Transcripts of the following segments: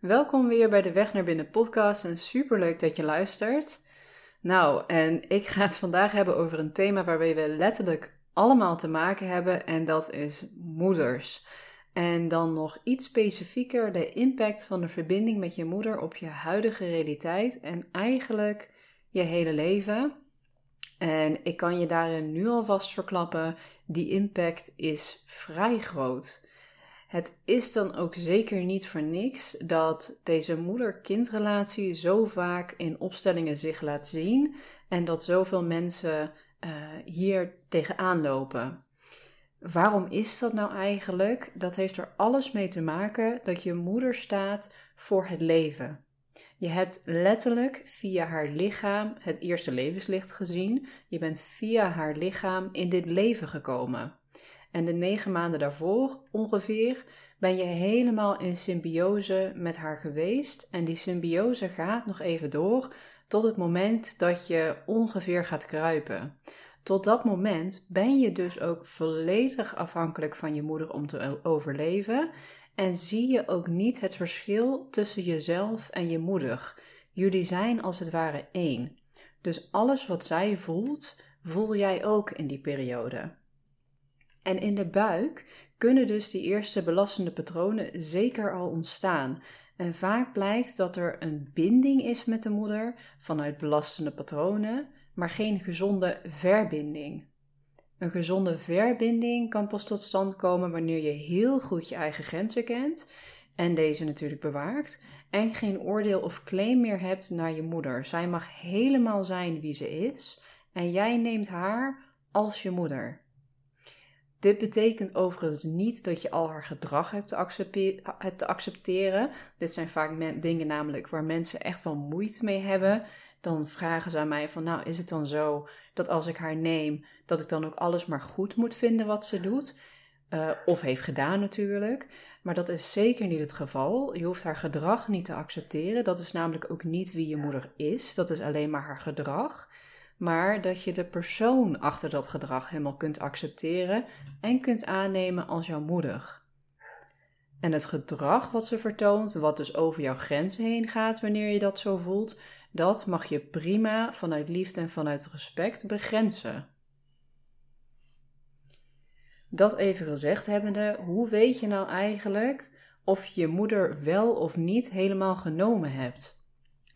Welkom weer bij de Weg naar Binnen podcast en superleuk dat je luistert. Nou, en ik ga het vandaag hebben over een thema waarbij we letterlijk allemaal te maken hebben en dat is moeders. En dan nog iets specifieker de impact van de verbinding met je moeder op je huidige realiteit en eigenlijk je hele leven. En ik kan je daarin nu alvast verklappen, die impact is vrij groot. Het is dan ook zeker niet voor niks dat deze moeder-kindrelatie zo vaak in opstellingen zich laat zien en dat zoveel mensen uh, hier tegenaan lopen. Waarom is dat nou eigenlijk? Dat heeft er alles mee te maken dat je moeder staat voor het leven. Je hebt letterlijk via haar lichaam het eerste levenslicht gezien. Je bent via haar lichaam in dit leven gekomen. En de negen maanden daarvoor ongeveer ben je helemaal in symbiose met haar geweest. En die symbiose gaat nog even door tot het moment dat je ongeveer gaat kruipen. Tot dat moment ben je dus ook volledig afhankelijk van je moeder om te overleven. En zie je ook niet het verschil tussen jezelf en je moeder. Jullie zijn als het ware één. Dus alles wat zij voelt, voel jij ook in die periode. En in de buik kunnen dus die eerste belastende patronen zeker al ontstaan. En vaak blijkt dat er een binding is met de moeder vanuit belastende patronen, maar geen gezonde verbinding. Een gezonde verbinding kan pas tot stand komen wanneer je heel goed je eigen grenzen kent en deze natuurlijk bewaakt en geen oordeel of claim meer hebt naar je moeder. Zij mag helemaal zijn wie ze is en jij neemt haar als je moeder. Dit betekent overigens niet dat je al haar gedrag hebt te, te accepteren. Dit zijn vaak dingen namelijk waar mensen echt wel moeite mee hebben. Dan vragen ze aan mij van, nou is het dan zo dat als ik haar neem, dat ik dan ook alles maar goed moet vinden wat ze doet? Uh, of heeft gedaan natuurlijk. Maar dat is zeker niet het geval. Je hoeft haar gedrag niet te accepteren. Dat is namelijk ook niet wie je moeder is. Dat is alleen maar haar gedrag maar dat je de persoon achter dat gedrag helemaal kunt accepteren en kunt aannemen als jouw moeder. En het gedrag wat ze vertoont, wat dus over jouw grenzen heen gaat wanneer je dat zo voelt, dat mag je prima vanuit liefde en vanuit respect begrenzen. Dat even gezegd hebbende, hoe weet je nou eigenlijk of je moeder wel of niet helemaal genomen hebt?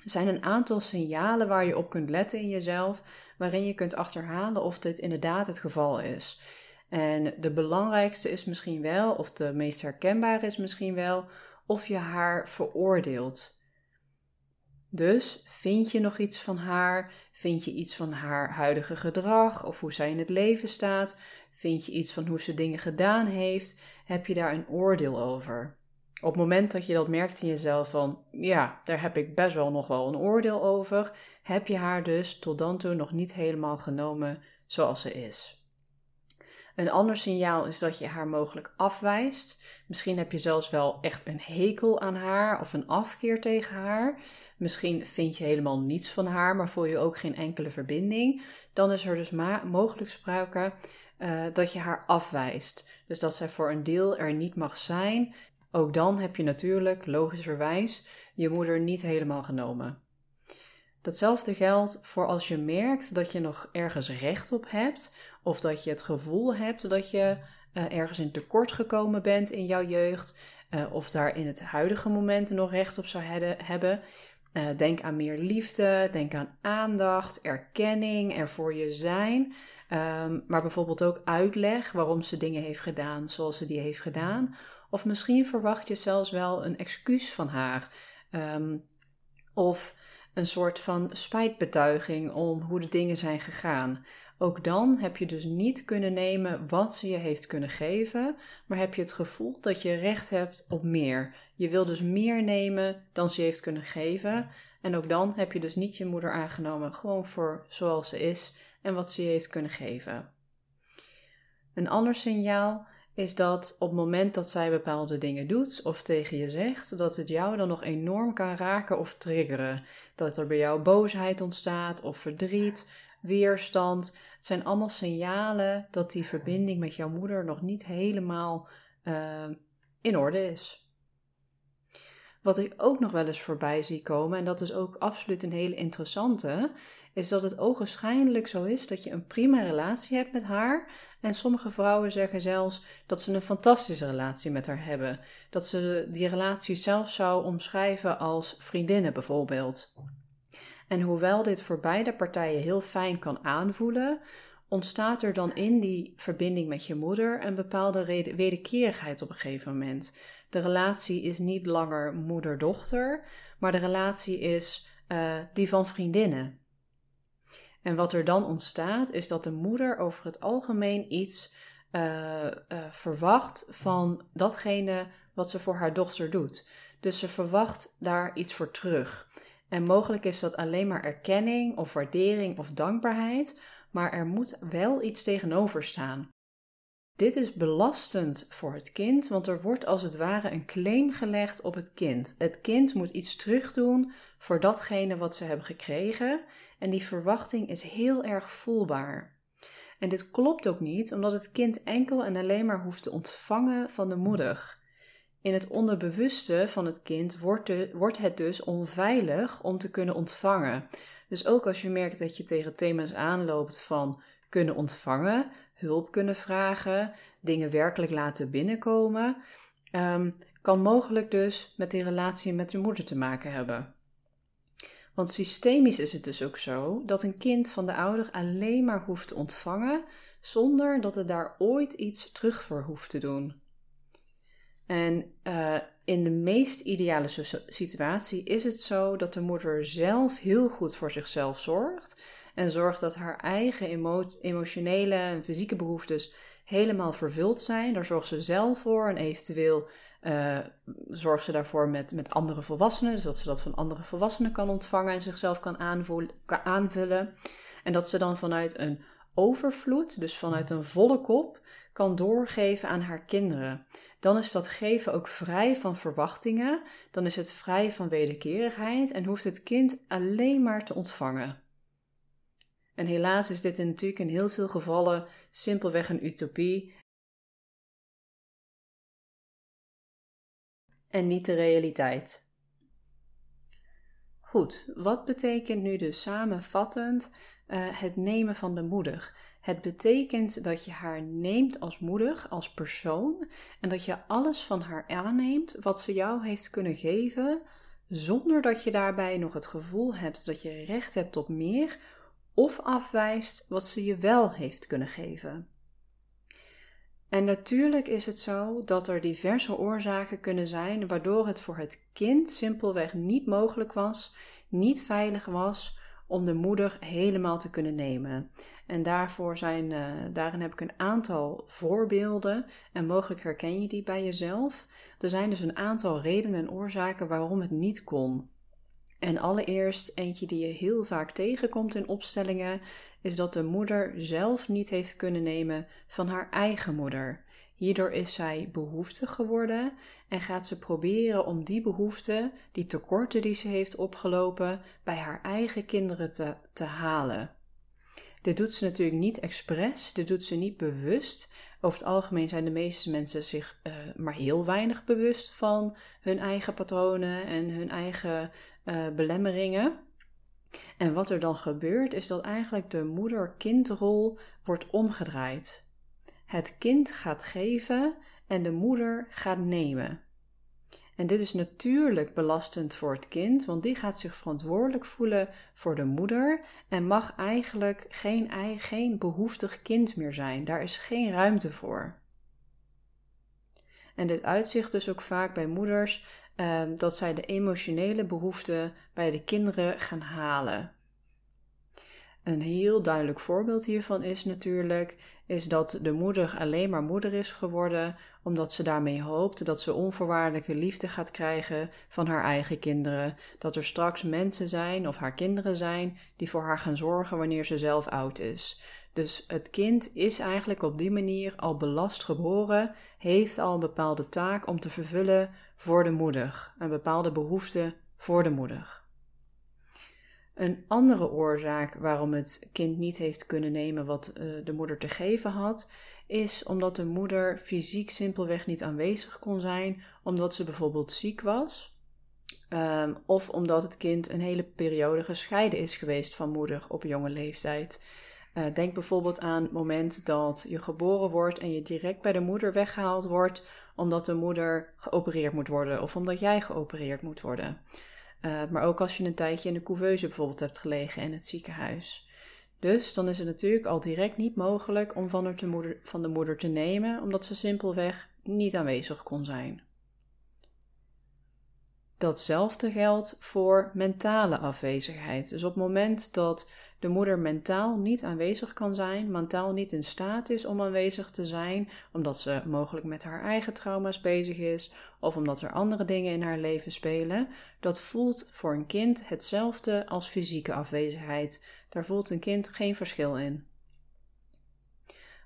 Er zijn een aantal signalen waar je op kunt letten in jezelf, waarin je kunt achterhalen of dit inderdaad het geval is. En de belangrijkste is misschien wel, of de meest herkenbare is misschien wel, of je haar veroordeelt. Dus vind je nog iets van haar? Vind je iets van haar huidige gedrag of hoe zij in het leven staat? Vind je iets van hoe ze dingen gedaan heeft? Heb je daar een oordeel over? Op het moment dat je dat merkt in jezelf van, ja, daar heb ik best wel nog wel een oordeel over, heb je haar dus tot dan toe nog niet helemaal genomen zoals ze is. Een ander signaal is dat je haar mogelijk afwijst. Misschien heb je zelfs wel echt een hekel aan haar of een afkeer tegen haar. Misschien vind je helemaal niets van haar, maar voel je ook geen enkele verbinding. Dan is er dus mogelijk sprake uh, dat je haar afwijst. Dus dat zij voor een deel er niet mag zijn ook dan heb je natuurlijk, logischerwijs, je moeder niet helemaal genomen. Datzelfde geldt voor als je merkt dat je nog ergens recht op hebt, of dat je het gevoel hebt dat je uh, ergens in tekort gekomen bent in jouw jeugd, uh, of daar in het huidige moment nog recht op zou hebben. Uh, denk aan meer liefde, denk aan aandacht, erkenning, er voor je zijn. Um, maar bijvoorbeeld ook uitleg waarom ze dingen heeft gedaan zoals ze die heeft gedaan. Of misschien verwacht je zelfs wel een excuus van haar. Um, of een soort van spijtbetuiging om hoe de dingen zijn gegaan. Ook dan heb je dus niet kunnen nemen wat ze je heeft kunnen geven, maar heb je het gevoel dat je recht hebt op meer. Je wil dus meer nemen dan ze heeft kunnen geven. En ook dan heb je dus niet je moeder aangenomen, gewoon voor zoals ze is en wat ze je heeft kunnen geven. Een ander signaal is dat op het moment dat zij bepaalde dingen doet of tegen je zegt, dat het jou dan nog enorm kan raken of triggeren. Dat er bij jou boosheid ontstaat of verdriet, weerstand. Het zijn allemaal signalen dat die verbinding met jouw moeder nog niet helemaal uh, in orde is. Wat ik ook nog wel eens voorbij zie komen, en dat is ook absoluut een hele interessante, is dat het ogenschijnlijk zo is dat je een prima relatie hebt met haar. En sommige vrouwen zeggen zelfs dat ze een fantastische relatie met haar hebben. Dat ze die relatie zelf zou omschrijven als vriendinnen bijvoorbeeld. En hoewel dit voor beide partijen heel fijn kan aanvoelen, ontstaat er dan in die verbinding met je moeder een bepaalde wederkerigheid op een gegeven moment. De relatie is niet langer moeder-dochter, maar de relatie is uh, die van vriendinnen. En wat er dan ontstaat, is dat de moeder over het algemeen iets uh, uh, verwacht van datgene wat ze voor haar dochter doet. Dus ze verwacht daar iets voor terug. En mogelijk is dat alleen maar erkenning of waardering of dankbaarheid, maar er moet wel iets tegenover staan. Dit is belastend voor het kind, want er wordt als het ware een claim gelegd op het kind. Het kind moet iets terugdoen voor datgene wat ze hebben gekregen en die verwachting is heel erg voelbaar. En dit klopt ook niet, omdat het kind enkel en alleen maar hoeft te ontvangen van de moeder. In het onderbewuste van het kind wordt, wordt het dus onveilig om te kunnen ontvangen. Dus ook als je merkt dat je tegen thema's aanloopt van kunnen ontvangen, hulp kunnen vragen, dingen werkelijk laten binnenkomen, ehm, kan mogelijk dus met die relatie met je moeder te maken hebben. Want systemisch is het dus ook zo dat een kind van de ouder alleen maar hoeft te ontvangen zonder dat het daar ooit iets terug voor hoeft te doen. En uh, in de meest ideale situatie is het zo dat de moeder zelf heel goed voor zichzelf zorgt en zorgt dat haar eigen emo emotionele en fysieke behoeftes helemaal vervuld zijn. Daar zorgt ze zelf voor en eventueel uh, zorgt ze daarvoor met, met andere volwassenen, zodat ze dat van andere volwassenen kan ontvangen en zichzelf kan, kan aanvullen. En dat ze dan vanuit een overvloed, dus vanuit een volle kop, kan doorgeven aan haar kinderen. Dan is dat geven ook vrij van verwachtingen, dan is het vrij van wederkerigheid en hoeft het kind alleen maar te ontvangen. En helaas is dit natuurlijk in heel veel gevallen simpelweg een utopie en niet de realiteit. Goed, wat betekent nu dus samenvattend uh, het nemen van de moeder? Het betekent dat je haar neemt als moeder, als persoon, en dat je alles van haar aanneemt wat ze jou heeft kunnen geven, zonder dat je daarbij nog het gevoel hebt dat je recht hebt op meer of afwijst wat ze je wel heeft kunnen geven. En natuurlijk is het zo dat er diverse oorzaken kunnen zijn waardoor het voor het kind simpelweg niet mogelijk was, niet veilig was om de moeder helemaal te kunnen nemen. En daarvoor zijn, uh, daarin heb ik een aantal voorbeelden en mogelijk herken je die bij jezelf. Er zijn dus een aantal redenen en oorzaken waarom het niet kon. En allereerst eentje die je heel vaak tegenkomt in opstellingen, is dat de moeder zelf niet heeft kunnen nemen van haar eigen moeder. Hierdoor is zij behoeftig geworden en gaat ze proberen om die behoeften, die tekorten die ze heeft opgelopen, bij haar eigen kinderen te, te halen. Dit doet ze natuurlijk niet expres, dit doet ze niet bewust. Over het algemeen zijn de meeste mensen zich uh, maar heel weinig bewust van hun eigen patronen en hun eigen uh, belemmeringen. En wat er dan gebeurt, is dat eigenlijk de moeder-kindrol wordt omgedraaid. Het kind gaat geven en de moeder gaat nemen. En dit is natuurlijk belastend voor het kind, want die gaat zich verantwoordelijk voelen voor de moeder en mag eigenlijk geen, geen behoeftig kind meer zijn. Daar is geen ruimte voor. En dit uitzicht dus ook vaak bij moeders um, dat zij de emotionele behoeften bij de kinderen gaan halen. Een heel duidelijk voorbeeld hiervan is natuurlijk is dat de moeder alleen maar moeder is geworden omdat ze daarmee hoopt dat ze onvoorwaardelijke liefde gaat krijgen van haar eigen kinderen, dat er straks mensen zijn of haar kinderen zijn die voor haar gaan zorgen wanneer ze zelf oud is. Dus het kind is eigenlijk op die manier al belast geboren, heeft al een bepaalde taak om te vervullen voor de moeder, een bepaalde behoefte voor de moeder. Een andere oorzaak waarom het kind niet heeft kunnen nemen wat uh, de moeder te geven had, is omdat de moeder fysiek simpelweg niet aanwezig kon zijn, omdat ze bijvoorbeeld ziek was. Ehm, of omdat het kind een hele periode gescheiden is geweest van moeder op jonge leeftijd. Uh, denk bijvoorbeeld aan het moment dat je geboren wordt en je direct bij de moeder weggehaald wordt omdat de moeder geopereerd moet worden of omdat jij geopereerd moet worden. Uh, maar ook als je een tijdje in de couveuse bijvoorbeeld hebt gelegen in het ziekenhuis. Dus dan is het natuurlijk al direct niet mogelijk om van, de moeder, van de moeder te nemen, omdat ze simpelweg niet aanwezig kon zijn. Datzelfde geldt voor mentale afwezigheid. Dus op het moment dat de moeder mentaal niet aanwezig kan zijn, mentaal niet in staat is om aanwezig te zijn, omdat ze mogelijk met haar eigen trauma's bezig is of omdat er andere dingen in haar leven spelen, dat voelt voor een kind hetzelfde als fysieke afwezigheid. Daar voelt een kind geen verschil in.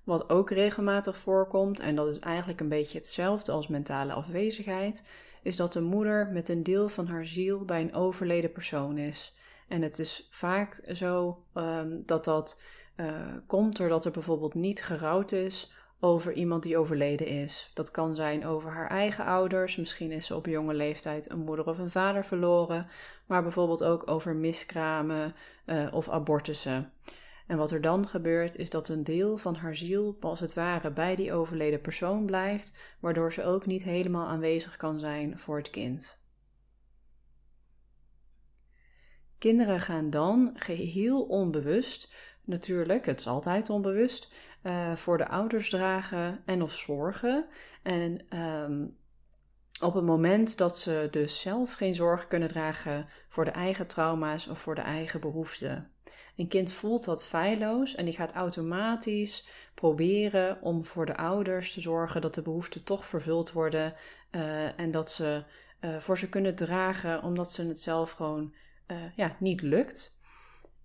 Wat ook regelmatig voorkomt, en dat is eigenlijk een beetje hetzelfde als mentale afwezigheid, is dat de moeder met een deel van haar ziel bij een overleden persoon is. En het is vaak zo um, dat dat uh, komt doordat er bijvoorbeeld niet gerouwd is over iemand die overleden is. Dat kan zijn over haar eigen ouders, misschien is ze op jonge leeftijd een moeder of een vader verloren, maar bijvoorbeeld ook over miskramen uh, of abortussen. En wat er dan gebeurt, is dat een deel van haar ziel, als het ware, bij die overleden persoon blijft, waardoor ze ook niet helemaal aanwezig kan zijn voor het kind. Kinderen gaan dan geheel onbewust, natuurlijk, het is altijd onbewust, uh, voor de ouders dragen en of zorgen. En um, op het moment dat ze dus zelf geen zorg kunnen dragen voor de eigen trauma's of voor de eigen behoeften. Een kind voelt dat feilloos en die gaat automatisch proberen om voor de ouders te zorgen dat de behoeften toch vervuld worden uh, en dat ze uh, voor ze kunnen dragen omdat ze het zelf gewoon uh, ja, niet lukt.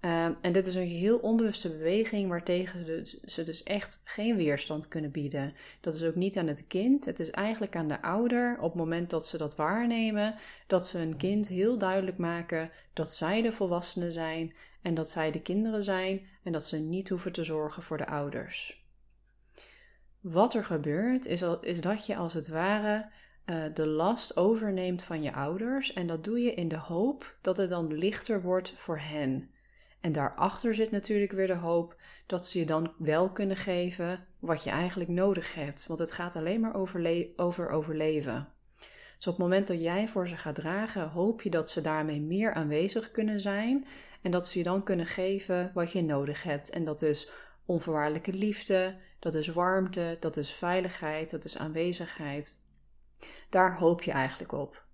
Um, en dit is een geheel onbewuste beweging waartegen ze, ze dus echt geen weerstand kunnen bieden. Dat is ook niet aan het kind, het is eigenlijk aan de ouder op het moment dat ze dat waarnemen, dat ze een kind heel duidelijk maken dat zij de volwassenen zijn en dat zij de kinderen zijn en dat ze niet hoeven te zorgen voor de ouders. Wat er gebeurt is, is dat je als het ware uh, de last overneemt van je ouders en dat doe je in de hoop dat het dan lichter wordt voor hen. En daarachter zit natuurlijk weer de hoop dat ze je dan wel kunnen geven wat je eigenlijk nodig hebt. Want het gaat alleen maar over, over overleven. Dus op het moment dat jij voor ze gaat dragen, hoop je dat ze daarmee meer aanwezig kunnen zijn. En dat ze je dan kunnen geven wat je nodig hebt. En dat is onvoorwaardelijke liefde, dat is warmte, dat is veiligheid, dat is aanwezigheid. Daar hoop je eigenlijk op.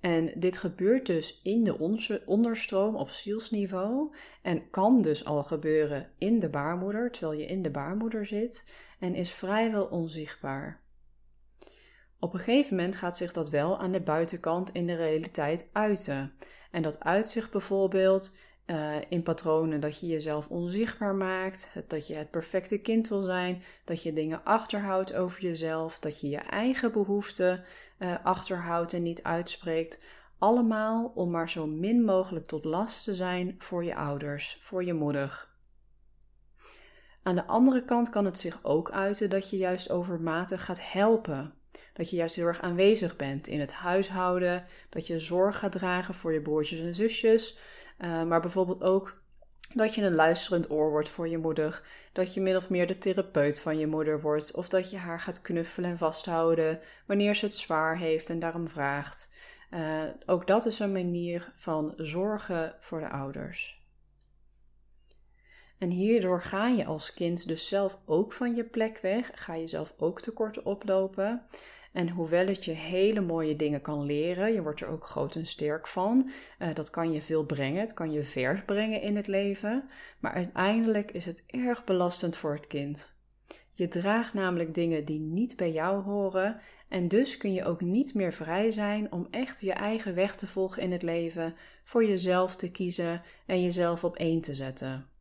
En dit gebeurt dus in de onderstroom op zielsniveau en kan dus al gebeuren in de baarmoeder, terwijl je in de baarmoeder zit, en is vrijwel onzichtbaar. Op een gegeven moment gaat zich dat wel aan de buitenkant in de realiteit uiten. En dat uitzicht bijvoorbeeld uh, in patronen dat je jezelf onzichtbaar maakt, dat je het perfecte kind wil zijn, dat je dingen achterhoudt over jezelf, dat je je eigen behoeften uh, achterhoudt en niet uitspreekt. Allemaal om maar zo min mogelijk tot last te zijn voor je ouders, voor je moeder. Aan de andere kant kan het zich ook uiten dat je juist overmatig gaat helpen. Dat je juist heel erg aanwezig bent in het huishouden, dat je zorg gaat dragen voor je broertjes en zusjes, uh, maar bijvoorbeeld ook dat je een luisterend oor wordt voor je moeder, dat je min of meer de therapeut van je moeder wordt, of dat je haar gaat knuffelen en vasthouden wanneer ze het zwaar heeft en daarom vraagt. Uh, ook dat is een manier van zorgen voor de ouders. En hierdoor ga je als kind dus zelf ook van je plek weg, ga je zelf ook tekorten oplopen. En hoewel het je hele mooie dingen kan leren, je wordt er ook groot en sterk van. Uh, dat kan je veel brengen, het kan je ver brengen in het leven. Maar uiteindelijk is het erg belastend voor het kind. Je draagt namelijk dingen die niet bij jou horen en dus kun je ook niet meer vrij zijn om echt je eigen weg te volgen in het leven, voor jezelf te kiezen en jezelf op één te zetten.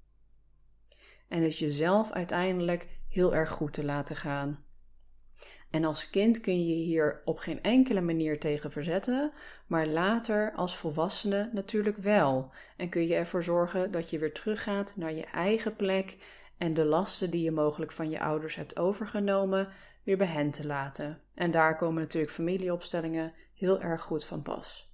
En het jezelf uiteindelijk heel erg goed te laten gaan. En als kind kun je hier op geen enkele manier tegen verzetten, maar later als volwassene natuurlijk wel. En kun je ervoor zorgen dat je weer teruggaat naar je eigen plek en de lasten die je mogelijk van je ouders hebt overgenomen, weer bij hen te laten. En daar komen natuurlijk familieopstellingen heel erg goed van pas.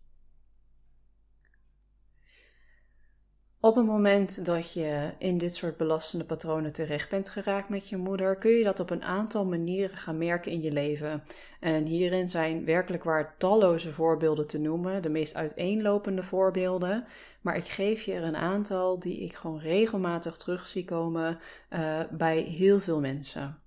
Op het moment dat je in dit soort belastende patronen terecht bent geraakt met je moeder, kun je dat op een aantal manieren gaan merken in je leven. En hierin zijn werkelijk waar talloze voorbeelden te noemen, de meest uiteenlopende voorbeelden. Maar ik geef je er een aantal die ik gewoon regelmatig terug zie komen uh, bij heel veel mensen.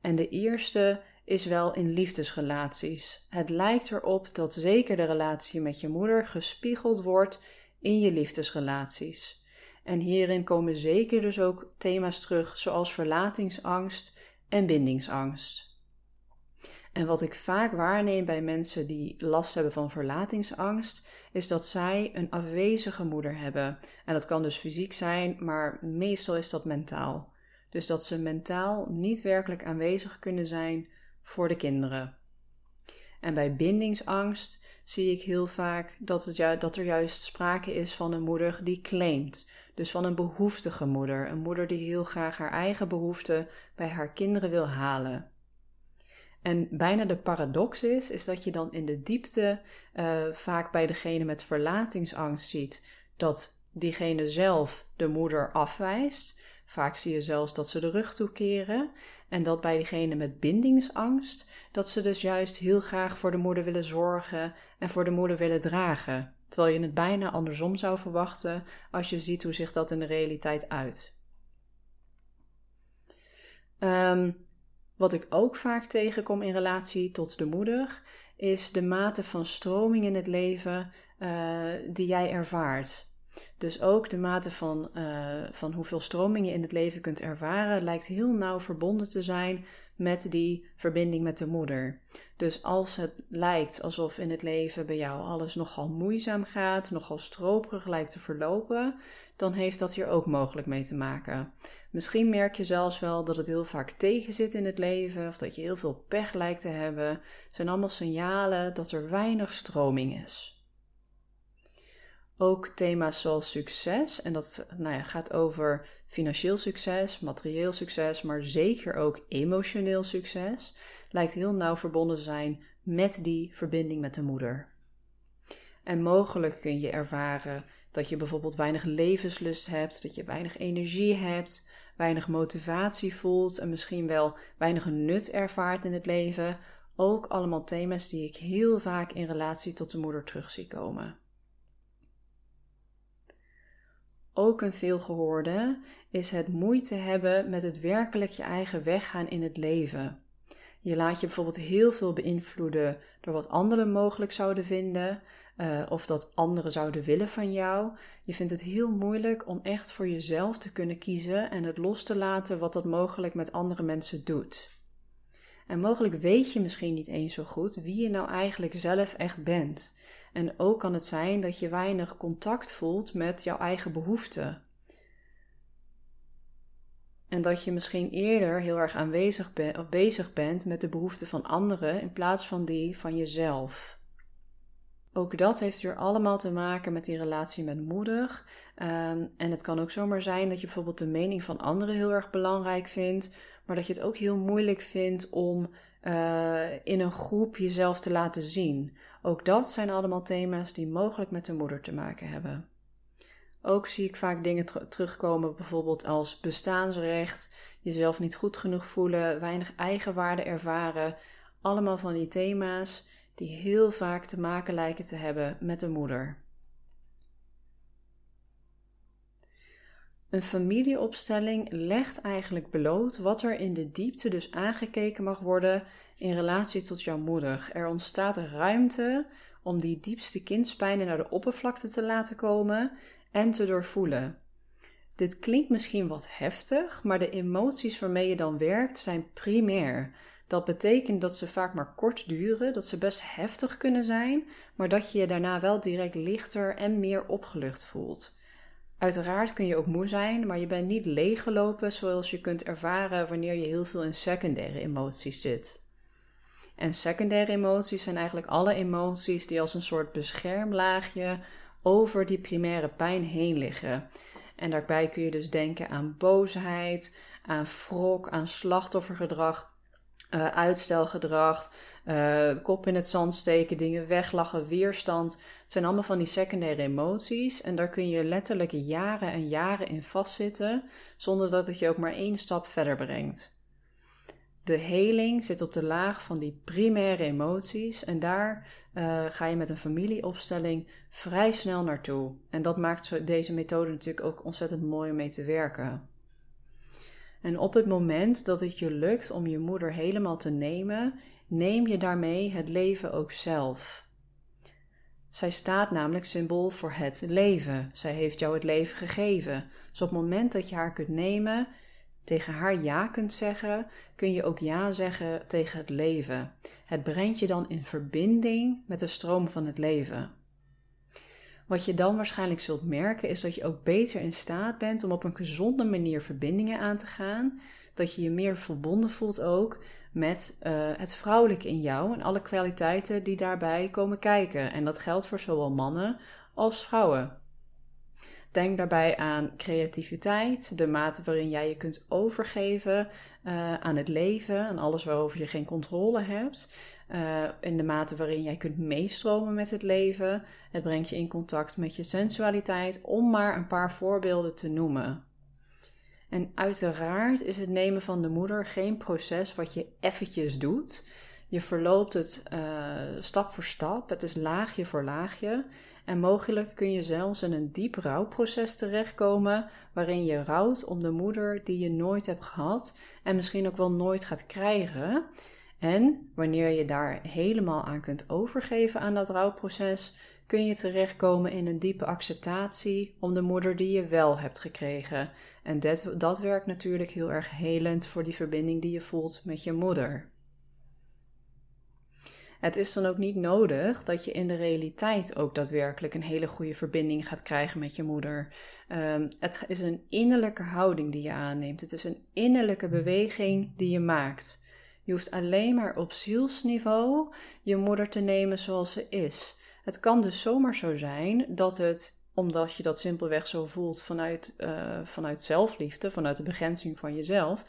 En de eerste is wel in liefdesrelaties. Het lijkt erop dat zeker de relatie met je moeder gespiegeld wordt in je liefdesrelaties. En hierin komen zeker dus ook thema's terug zoals verlatingsangst en bindingsangst. En wat ik vaak waarneem bij mensen die last hebben van verlatingsangst, is dat zij een afwezige moeder hebben. En dat kan dus fysiek zijn, maar meestal is dat mentaal. Dus dat ze mentaal niet werkelijk aanwezig kunnen zijn voor de kinderen. En bij bindingsangst zie ik heel vaak dat, het dat er juist sprake is van een moeder die claimt. Dus van een behoeftige moeder. Een moeder die heel graag haar eigen behoeften bij haar kinderen wil halen. En bijna de paradox is, is dat je dan in de diepte uh, vaak bij degene met verlatingsangst ziet dat diegene zelf de moeder afwijst. Vaak zie je zelfs dat ze de rug toekeren. En dat bij diegene met bindingsangst, dat ze dus juist heel graag voor de moeder willen zorgen en voor de moeder willen dragen. Terwijl je het bijna andersom zou verwachten als je ziet hoe zich dat in de realiteit uit. Um, wat ik ook vaak tegenkom in relatie tot de moeder, is de mate van stroming in het leven uh, die jij ervaart. Dus ook de mate van, uh, van hoeveel stroming je in het leven kunt ervaren, lijkt heel nauw verbonden te zijn met die verbinding met de moeder. Dus als het lijkt alsof in het leven bij jou alles nogal moeizaam gaat, nogal stroperig lijkt te verlopen, dan heeft dat hier ook mogelijk mee te maken. Misschien merk je zelfs wel dat het heel vaak tegenzit in het leven of dat je heel veel pech lijkt te hebben. Het zijn allemaal signalen dat er weinig stroming is. Ook thema's zoals succes, en dat nou ja, gaat over financieel succes, materieel succes, maar zeker ook emotioneel succes, lijkt heel nauw verbonden te zijn met die verbinding met de moeder. En mogelijk kun je ervaren dat je bijvoorbeeld weinig levenslust hebt, dat je weinig energie hebt, weinig motivatie voelt en misschien wel weinig nut ervaart in het leven. Ook allemaal thema's die ik heel vaak in relatie tot de moeder terug zie komen. Ook een veelgehoorde is het moeite hebben met het werkelijk je eigen weg gaan in het leven. Je laat je bijvoorbeeld heel veel beïnvloeden door wat anderen mogelijk zouden vinden, uh, of dat anderen zouden willen van jou. Je vindt het heel moeilijk om echt voor jezelf te kunnen kiezen en het los te laten wat dat mogelijk met andere mensen doet. En mogelijk weet je misschien niet eens zo goed wie je nou eigenlijk zelf echt bent. En ook kan het zijn dat je weinig contact voelt met jouw eigen behoeften. En dat je misschien eerder heel erg aanwezig bent of bezig bent met de behoeften van anderen in plaats van die van jezelf. Ook dat heeft weer allemaal te maken met die relatie met moeder. Um, en het kan ook zomaar zijn dat je bijvoorbeeld de mening van anderen heel erg belangrijk vindt, maar dat je het ook heel moeilijk vindt om uh, in een groep jezelf te laten zien. Ook dat zijn allemaal thema's die mogelijk met de moeder te maken hebben. Ook zie ik vaak dingen terugkomen, bijvoorbeeld als bestaansrecht, jezelf niet goed genoeg voelen, weinig eigenwaarde ervaren. Allemaal van die thema's die heel vaak te maken lijken te hebben met de moeder. Een familieopstelling legt eigenlijk bloot wat er in de diepte dus aangekeken mag worden in relatie tot jouw moeder. Er ontstaat ruimte om die diepste kindspijnen naar de oppervlakte te laten komen en te doorvoelen. Dit klinkt misschien wat heftig, maar de emoties waarmee je dan werkt zijn primair. Dat betekent dat ze vaak maar kort duren, dat ze best heftig kunnen zijn, maar dat je je daarna wel direct lichter en meer opgelucht voelt. Uiteraard kun je ook moe zijn, maar je bent niet leeggelopen zoals je kunt ervaren wanneer je heel veel in secundaire emoties zit. En secundaire emoties zijn eigenlijk alle emoties die als een soort beschermlaagje over die primaire pijn heen liggen. En daarbij kun je dus denken aan boosheid, aan wrok, aan slachtoffergedrag, uh, uitstelgedrag, uh, kop in het zand steken, dingen weglachen, weerstand. Het zijn allemaal van die secundaire emoties. En daar kun je letterlijk jaren en jaren in vastzitten, zonder dat het je ook maar één stap verder brengt. De heling zit op de laag van die primaire emoties en daar uh, ga je met een familieopstelling vrij snel naartoe. En dat maakt deze methode natuurlijk ook ontzettend mooi om mee te werken. En op het moment dat het je lukt om je moeder helemaal te nemen, neem je daarmee het leven ook zelf. Zij staat namelijk symbool voor het leven. Zij heeft jou het leven gegeven. Dus op het moment dat je haar kunt nemen, tegen haar ja kunt zeggen, kun je ook ja zeggen tegen het leven. Het brengt je dan in verbinding met de stroom van het leven. Wat je dan waarschijnlijk zult merken is dat je ook beter in staat bent om op een gezonde manier verbindingen aan te gaan. Dat je je meer verbonden voelt ook met uh, het vrouwelijke in jou en alle kwaliteiten die daarbij komen kijken. En dat geldt voor zowel mannen als vrouwen. Denk daarbij aan creativiteit, de mate waarin jij je kunt overgeven uh, aan het leven, aan alles waarover je geen controle hebt. Uh, in de mate waarin jij kunt meestromen met het leven. Het brengt je in contact met je sensualiteit, om maar een paar voorbeelden te noemen. En uiteraard is het nemen van de moeder geen proces wat je eventjes doet. Je verloopt het uh, stap voor stap. Het is laagje voor laagje. En mogelijk kun je zelfs in een diep rouwproces terechtkomen, waarin je rouwt om de moeder die je nooit hebt gehad en misschien ook wel nooit gaat krijgen. En wanneer je daar helemaal aan kunt overgeven aan dat rouwproces, kun je terechtkomen in een diepe acceptatie om de moeder die je wel hebt gekregen. En dat, dat werkt natuurlijk heel erg helend voor die verbinding die je voelt met je moeder. Het is dan ook niet nodig dat je in de realiteit ook daadwerkelijk een hele goede verbinding gaat krijgen met je moeder. Um, het is een innerlijke houding die je aanneemt. Het is een innerlijke beweging die je maakt. Je hoeft alleen maar op zielsniveau je moeder te nemen zoals ze is. Het kan dus zomaar zo zijn dat het, omdat je dat simpelweg zo voelt vanuit, uh, vanuit zelfliefde, vanuit de begrenzing van jezelf,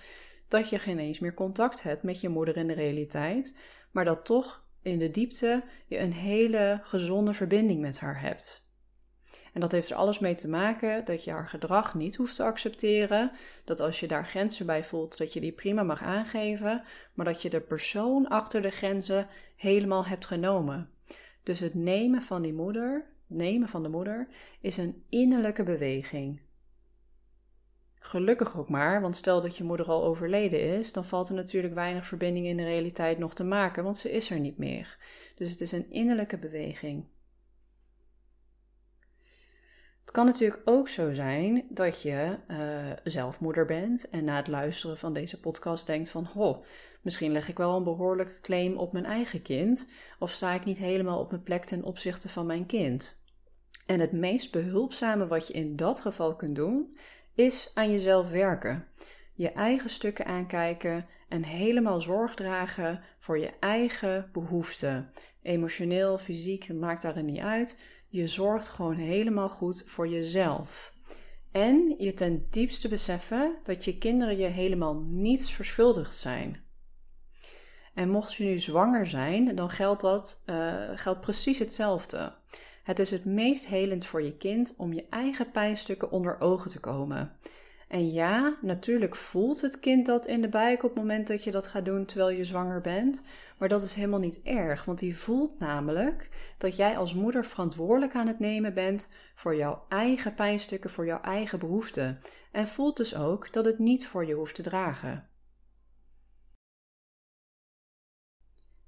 dat je geen eens meer contact hebt met je moeder in de realiteit, maar dat toch in de diepte je een hele gezonde verbinding met haar hebt. En dat heeft er alles mee te maken dat je haar gedrag niet hoeft te accepteren. Dat als je daar grenzen bij voelt, dat je die prima mag aangeven. Maar dat je de persoon achter de grenzen helemaal hebt genomen. Dus het nemen van die moeder, nemen van de moeder, is een innerlijke beweging. Gelukkig ook maar, want stel dat je moeder al overleden is, dan valt er natuurlijk weinig verbinding in de realiteit nog te maken, want ze is er niet meer. Dus het is een innerlijke beweging. Het kan natuurlijk ook zo zijn dat je uh, zelfmoeder bent en na het luisteren van deze podcast denkt van, ho, misschien leg ik wel een behoorlijke claim op mijn eigen kind, of sta ik niet helemaal op mijn plek ten opzichte van mijn kind. En het meest behulpzame wat je in dat geval kunt doen, is aan jezelf werken. Je eigen stukken aankijken en helemaal zorg dragen voor je eigen behoeften. Emotioneel, fysiek, het maakt daarin niet uit. Je zorgt gewoon helemaal goed voor jezelf. En je ten diepste beseffen dat je kinderen je helemaal niets verschuldigd zijn. En mocht je nu zwanger zijn, dan geldt dat uh, geldt precies hetzelfde. Het is het meest helend voor je kind om je eigen pijnstukken onder ogen te komen. En ja, natuurlijk voelt het kind dat in de buik op het moment dat je dat gaat doen terwijl je zwanger bent. Maar dat is helemaal niet erg, want die voelt namelijk dat jij als moeder verantwoordelijk aan het nemen bent voor jouw eigen pijnstukken, voor jouw eigen behoeften. En voelt dus ook dat het niet voor je hoeft te dragen.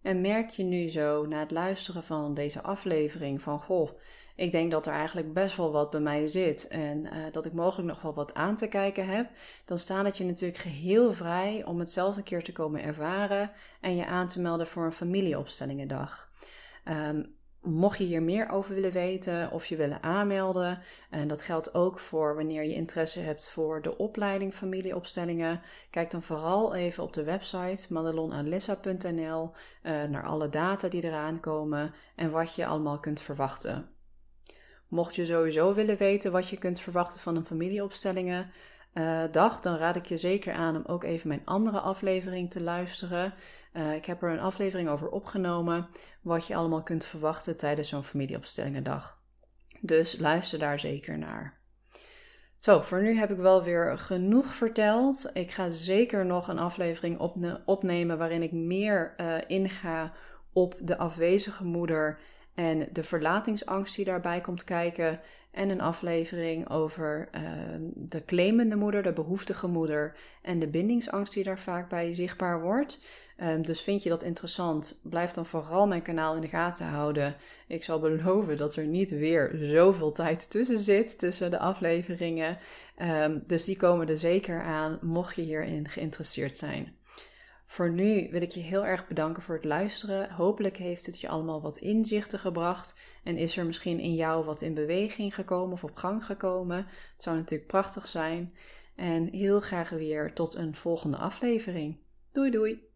En merk je nu zo na het luisteren van deze aflevering van goh, ik denk dat er eigenlijk best wel wat bij mij zit en uh, dat ik mogelijk nog wel wat aan te kijken heb, dan staat het je natuurlijk geheel vrij om het zelf een keer te komen ervaren en je aan te melden voor een familieopstellingendag. Um, Mocht je hier meer over willen weten of je willen aanmelden, en dat geldt ook voor wanneer je interesse hebt voor de opleiding familieopstellingen, kijk dan vooral even op de website madelonalissa.nl uh, naar alle data die eraan komen en wat je allemaal kunt verwachten. Mocht je sowieso willen weten wat je kunt verwachten van een familieopstellingen, uh, dag, dan raad ik je zeker aan om ook even mijn andere aflevering te luisteren. Uh, ik heb er een aflevering over opgenomen, wat je allemaal kunt verwachten tijdens zo'n familieopstellingendag. Dus luister daar zeker naar. Zo, voor nu heb ik wel weer genoeg verteld. Ik ga zeker nog een aflevering opnemen waarin ik meer uh, inga op de afwezige moeder en de verlatingsangst die daarbij komt kijken. En een aflevering over uh, de claimende moeder, de behoeftige moeder en de bindingsangst die daar vaak bij zichtbaar wordt. Uh, dus vind je dat interessant? Blijf dan vooral mijn kanaal in de gaten houden. Ik zal beloven dat er niet weer zoveel tijd tussen zit, tussen de afleveringen. Um, dus die komen er zeker aan, mocht je hierin geïnteresseerd zijn. Voor nu wil ik je heel erg bedanken voor het luisteren. Hopelijk heeft het je allemaal wat inzichten gebracht en is er misschien in jou wat in beweging gekomen of op gang gekomen. Het zou natuurlijk prachtig zijn. En heel graag weer tot een volgende aflevering. Doei doei!